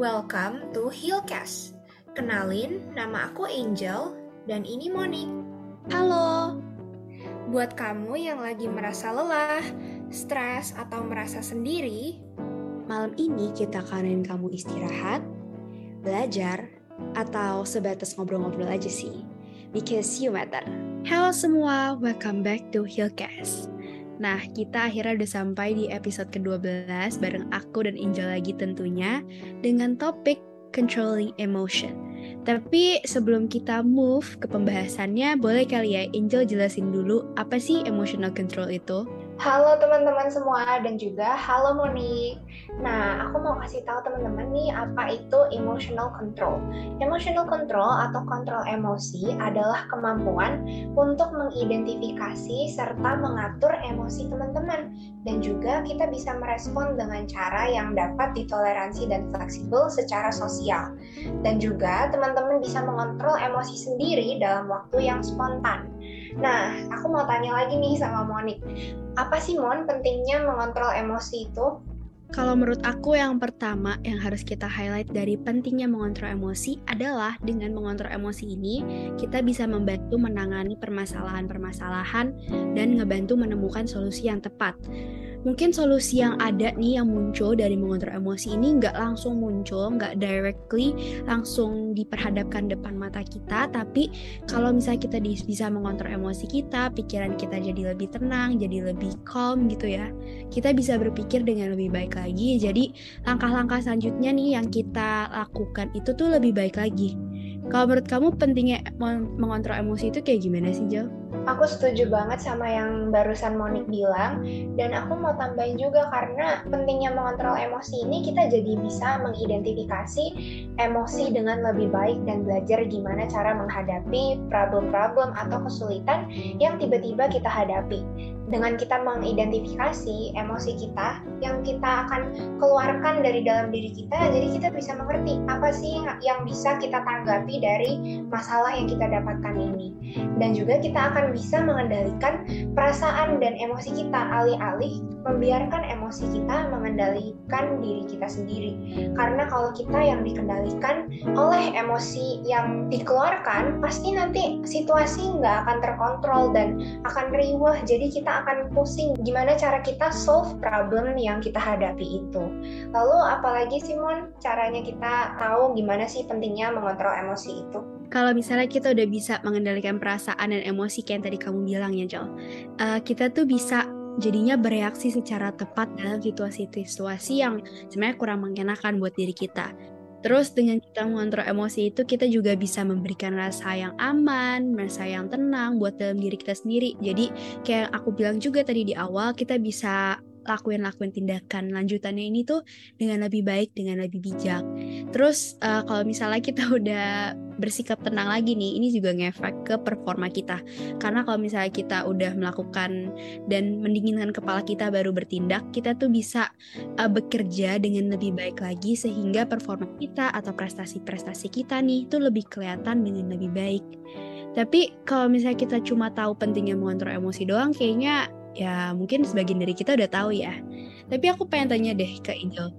Welcome to Healcast. Kenalin, nama aku Angel dan ini Monik. Halo. Buat kamu yang lagi merasa lelah, stres, atau merasa sendiri, malam ini kita kanain kamu istirahat, belajar, atau sebatas ngobrol-ngobrol aja sih. Because you matter. Halo semua, welcome back to Healcast. Nah, kita akhirnya udah sampai di episode ke-12 bareng aku dan Angel lagi tentunya dengan topik controlling emotion. Tapi sebelum kita move ke pembahasannya, boleh kali ya Angel jelasin dulu apa sih emotional control itu? Halo teman-teman semua dan juga halo Moni. Nah, aku mau kasih tahu teman-teman nih apa itu emotional control. Emotional control atau kontrol emosi adalah kemampuan untuk mengidentifikasi serta mengatur emosi teman-teman dan juga kita bisa merespon dengan cara yang dapat ditoleransi dan fleksibel secara sosial. Dan juga teman-teman bisa mengontrol emosi sendiri dalam waktu yang spontan. Nah, aku mau tanya lagi nih sama Monik. Apa sih Mon pentingnya mengontrol emosi itu? Kalau menurut aku yang pertama yang harus kita highlight dari pentingnya mengontrol emosi adalah dengan mengontrol emosi ini kita bisa membantu menangani permasalahan-permasalahan dan ngebantu menemukan solusi yang tepat mungkin solusi yang ada nih yang muncul dari mengontrol emosi ini nggak langsung muncul, nggak directly langsung diperhadapkan depan mata kita, tapi kalau misalnya kita bisa mengontrol emosi kita, pikiran kita jadi lebih tenang, jadi lebih calm gitu ya, kita bisa berpikir dengan lebih baik lagi. Jadi langkah-langkah selanjutnya nih yang kita lakukan itu tuh lebih baik lagi. Kalau menurut kamu pentingnya mengontrol emosi itu kayak gimana sih, Jo? Aku setuju banget sama yang barusan Monik bilang dan aku mau tambahin juga karena pentingnya mengontrol emosi ini kita jadi bisa mengidentifikasi emosi dengan lebih baik dan belajar gimana cara menghadapi problem-problem atau kesulitan yang tiba-tiba kita hadapi. Dengan kita mengidentifikasi emosi kita yang kita akan keluarkan dari dalam diri kita, jadi kita bisa mengerti apa sih yang bisa kita tanggapi dari masalah yang kita dapatkan ini. Dan juga kita akan bisa mengendalikan perasaan dan emosi kita alih-alih membiarkan emosi kita mengendalikan diri kita sendiri. Karena kalau kita yang dikendalikan oleh emosi yang dikeluarkan, pasti nanti situasi nggak akan terkontrol dan akan riwah. Jadi kita akan pusing gimana cara kita solve problem yang kita hadapi itu. Lalu apalagi Simon caranya kita tahu gimana sih pentingnya mengontrol emosi itu? Kalau misalnya kita udah bisa mengendalikan perasaan dan emosi kayak yang tadi kamu bilang ya Jel, uh, kita tuh bisa jadinya bereaksi secara tepat dalam situasi-situasi yang sebenarnya kurang mengenakan buat diri kita. Terus dengan kita mengontrol emosi itu kita juga bisa memberikan rasa yang aman, rasa yang tenang buat dalam diri kita sendiri. Jadi kayak aku bilang juga tadi di awal kita bisa lakuin-lakuin tindakan lanjutannya ini tuh dengan lebih baik, dengan lebih bijak. Terus uh, kalau misalnya kita udah bersikap tenang lagi nih, ini juga ngefek ke performa kita. Karena kalau misalnya kita udah melakukan dan mendinginkan kepala kita baru bertindak, kita tuh bisa uh, bekerja dengan lebih baik lagi sehingga performa kita atau prestasi-prestasi kita nih itu lebih kelihatan dengan lebih baik. Tapi kalau misalnya kita cuma tahu pentingnya mengontrol emosi doang, kayaknya ya mungkin sebagian dari kita udah tahu ya. Tapi aku pengen tanya deh ke Angel,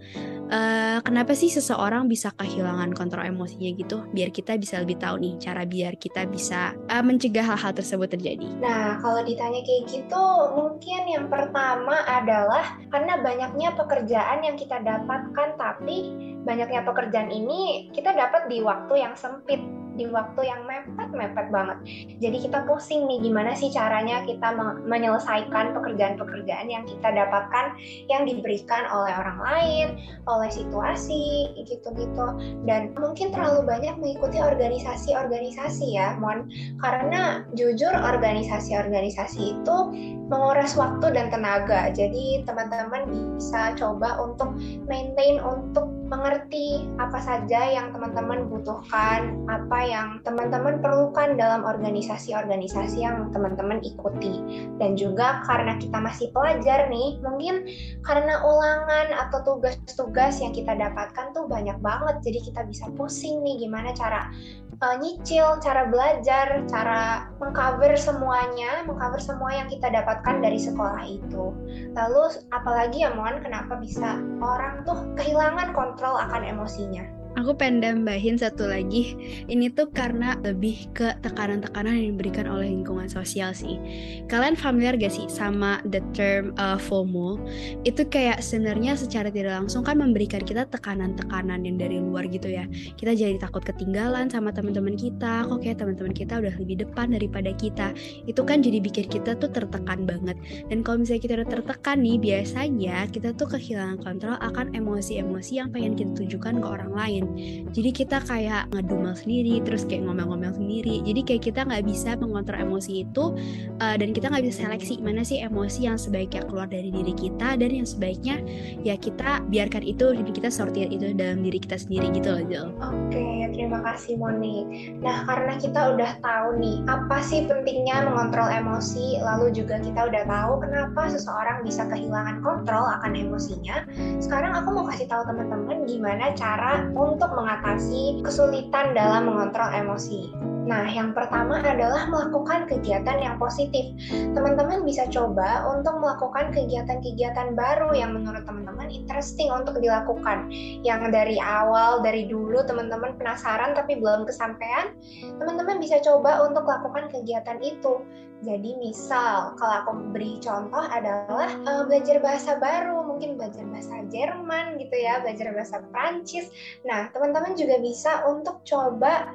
uh, kenapa sih seseorang bisa kehilangan kontrol emosinya gitu? Biar kita bisa lebih tahu nih cara biar kita bisa uh, mencegah hal-hal tersebut terjadi. Nah, kalau ditanya kayak gitu, mungkin yang pertama adalah karena banyaknya pekerjaan yang kita dapatkan, tapi banyaknya pekerjaan ini kita dapat di waktu yang sempit di waktu yang mepet-mepet banget. Jadi kita pusing nih gimana sih caranya kita menyelesaikan pekerjaan-pekerjaan yang kita dapatkan yang diberikan oleh orang lain, oleh situasi gitu-gitu. Dan mungkin terlalu banyak mengikuti organisasi-organisasi ya, Mon. Karena jujur organisasi-organisasi itu menguras waktu dan tenaga. Jadi teman-teman bisa coba untuk maintain untuk mengerti apa saja yang teman-teman butuhkan, apa yang teman-teman perlukan dalam organisasi-organisasi yang teman-teman ikuti. Dan juga karena kita masih pelajar nih, mungkin karena ulangan atau tugas-tugas yang kita dapatkan tuh banyak banget, jadi kita bisa pusing nih gimana cara uh, nyicil, cara belajar, cara mengcover semuanya, mengcover semua yang kita dapatkan dari sekolah itu. Lalu apalagi ya Mon, kenapa bisa orang tuh kehilangan kontrol akan emosinya? Aku pengen dambahin satu lagi. Ini tuh karena lebih ke tekanan-tekanan yang diberikan oleh lingkungan sosial sih. Kalian familiar gak sih sama the term uh, FOMO? Itu kayak sebenarnya secara tidak langsung kan memberikan kita tekanan-tekanan yang dari luar gitu ya. Kita jadi takut ketinggalan sama teman-teman kita. Kok kayak teman-teman kita udah lebih depan daripada kita. Itu kan jadi bikin kita tuh tertekan banget. Dan kalau misalnya kita udah tertekan nih, biasanya kita tuh kehilangan kontrol akan emosi-emosi yang pengen kita tunjukkan ke orang lain lain jadi kita kayak ngedumel sendiri terus kayak ngomel-ngomel sendiri jadi kayak kita nggak bisa mengontrol emosi itu uh, dan kita nggak bisa seleksi mana sih emosi yang sebaiknya keluar dari diri kita dan yang sebaiknya ya kita biarkan itu jadi kita sortir itu dalam diri kita sendiri gitu loh Jel. Oke, terima kasih Moni. Nah, karena kita udah tahu nih apa sih pentingnya mengontrol emosi, lalu juga kita udah tahu kenapa seseorang bisa kehilangan kontrol akan emosinya. Sekarang aku mau kasih tahu teman-teman gimana cara untuk mengatasi kesulitan dalam mengontrol emosi. Nah, yang pertama adalah melakukan kegiatan yang positif. Teman-teman bisa coba untuk melakukan kegiatan-kegiatan baru yang menurut teman-teman interesting untuk dilakukan. Yang dari awal, dari dulu teman-teman penasaran tapi belum kesampaian, teman-teman bisa coba untuk lakukan kegiatan itu. Jadi misal, kalau aku beri contoh adalah uh, belajar bahasa baru, mungkin belajar bahasa Jerman gitu ya, belajar bahasa Prancis. Nah, teman-teman juga bisa untuk coba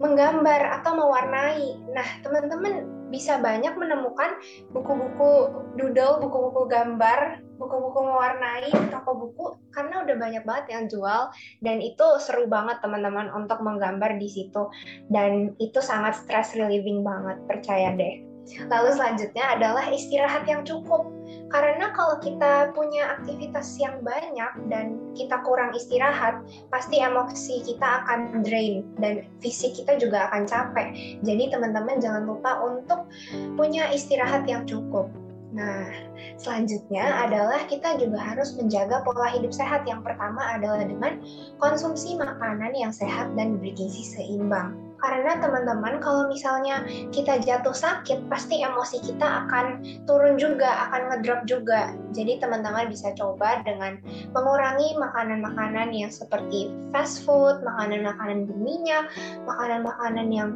menggambar atau mewarnai. Nah, teman-teman bisa banyak menemukan buku-buku doodle, buku-buku gambar, buku-buku mewarnai toko buku karena udah banyak banget yang jual dan itu seru banget teman-teman untuk menggambar di situ dan itu sangat stress relieving banget percaya deh. Lalu selanjutnya adalah istirahat yang cukup. Karena kalau kita punya aktivitas yang banyak dan kita kurang istirahat, pasti emosi kita akan drain dan fisik kita juga akan capek. Jadi teman-teman jangan lupa untuk punya istirahat yang cukup. Nah, selanjutnya adalah kita juga harus menjaga pola hidup sehat. Yang pertama adalah dengan konsumsi makanan yang sehat dan bergizi seimbang karena teman-teman kalau misalnya kita jatuh sakit pasti emosi kita akan turun juga akan ngedrop juga jadi teman-teman bisa coba dengan mengurangi makanan-makanan yang seperti fast food makanan-makanan berminyak makanan-makanan yang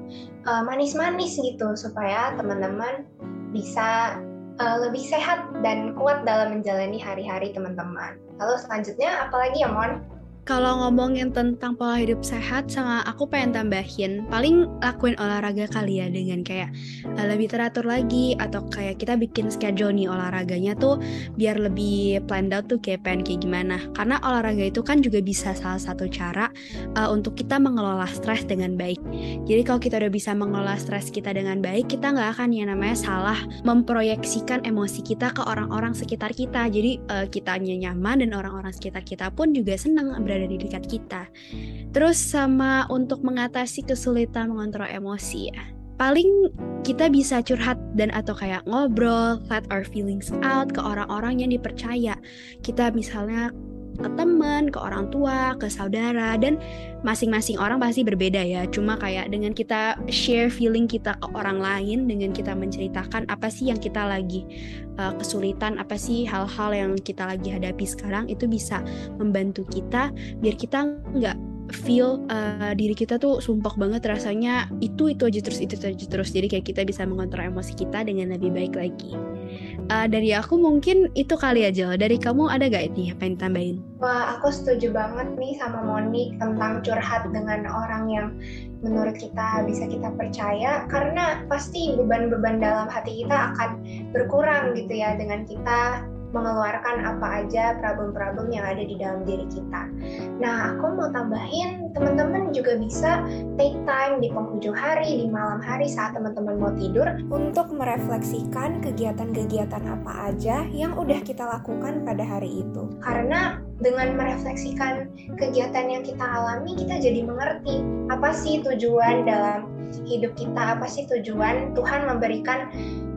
uh, manis-manis gitu supaya teman-teman bisa uh, lebih sehat dan kuat dalam menjalani hari-hari teman-teman. Lalu selanjutnya apalagi ya Mon? Kalau ngomongin tentang pola hidup sehat sama aku pengen tambahin paling lakuin olahraga kali ya dengan kayak uh, lebih teratur lagi atau kayak kita bikin schedule nih olahraganya tuh biar lebih planned out tuh kayak pengen kayak gimana. Karena olahraga itu kan juga bisa salah satu cara uh, untuk kita mengelola stres dengan baik. Jadi kalau kita udah bisa mengelola stres kita dengan baik kita nggak akan yang namanya salah memproyeksikan emosi kita ke orang-orang sekitar kita. Jadi uh, kitanya nyaman dan orang-orang sekitar kita pun juga senang berada di dekat kita. Terus sama untuk mengatasi kesulitan mengontrol emosi ya. Paling kita bisa curhat dan atau kayak ngobrol, let our feelings out ke orang-orang yang dipercaya. Kita misalnya ke teman, ke orang tua, ke saudara dan masing-masing orang pasti berbeda ya. Cuma kayak dengan kita share feeling kita ke orang lain dengan kita menceritakan apa sih yang kita lagi uh, kesulitan, apa sih hal-hal yang kita lagi hadapi sekarang itu bisa membantu kita biar kita nggak feel uh, diri kita tuh sumpah banget rasanya itu itu aja terus itu, aja terus. Jadi kayak kita bisa mengontrol emosi kita dengan lebih baik lagi. Uh, dari aku mungkin itu kali aja dari kamu ada gak ini apa yang tambahin? Wah aku setuju banget nih sama Monik tentang curhat dengan orang yang menurut kita bisa kita percaya. Karena pasti beban-beban dalam hati kita akan berkurang gitu ya dengan kita mengeluarkan apa aja problem-problem yang ada di dalam diri kita. Nah, aku mau tambahin teman-teman juga bisa take time di penghujung hari, di malam hari saat teman-teman mau tidur untuk merefleksikan kegiatan-kegiatan apa aja yang udah kita lakukan pada hari itu. Karena dengan merefleksikan kegiatan yang kita alami, kita jadi mengerti apa sih tujuan dalam hidup kita, apa sih tujuan Tuhan memberikan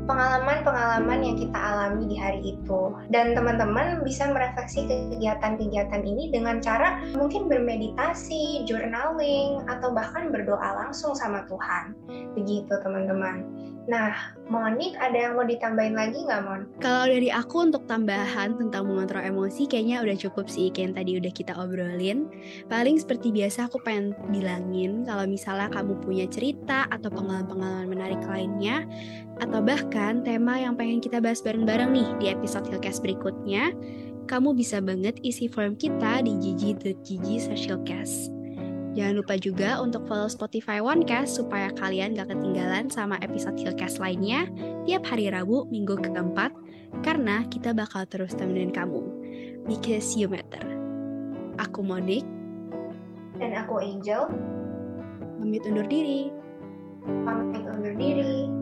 pengalaman-pengalaman yang kita alami di hari itu. Dan teman-teman bisa merefleksi kegiatan-kegiatan ini dengan cara mungkin bermeditasi, journaling, atau bahkan berdoa langsung sama Tuhan. Begitu teman-teman. Nah, Monik ada yang mau ditambahin lagi nggak, Mon? Kalau dari aku untuk tambahan tentang mengontrol emosi, kayaknya udah cukup sih, kayak yang tadi udah kita obrolin. Paling seperti biasa aku pengen bilangin, kalau misalnya kamu punya cerita atau pengalaman-pengalaman menarik lainnya, atau bahkan tema yang pengen kita bahas bareng-bareng nih di episode Hillcast berikutnya, kamu bisa banget isi form kita di gg.gg Hillcast. Jangan lupa juga untuk follow Spotify OneCast supaya kalian gak ketinggalan sama episode Hillcast lainnya tiap hari Rabu minggu keempat karena kita bakal terus temenin kamu. Because you matter. Aku Monik. Dan aku Angel. Pamit undur diri. Pamit undur diri.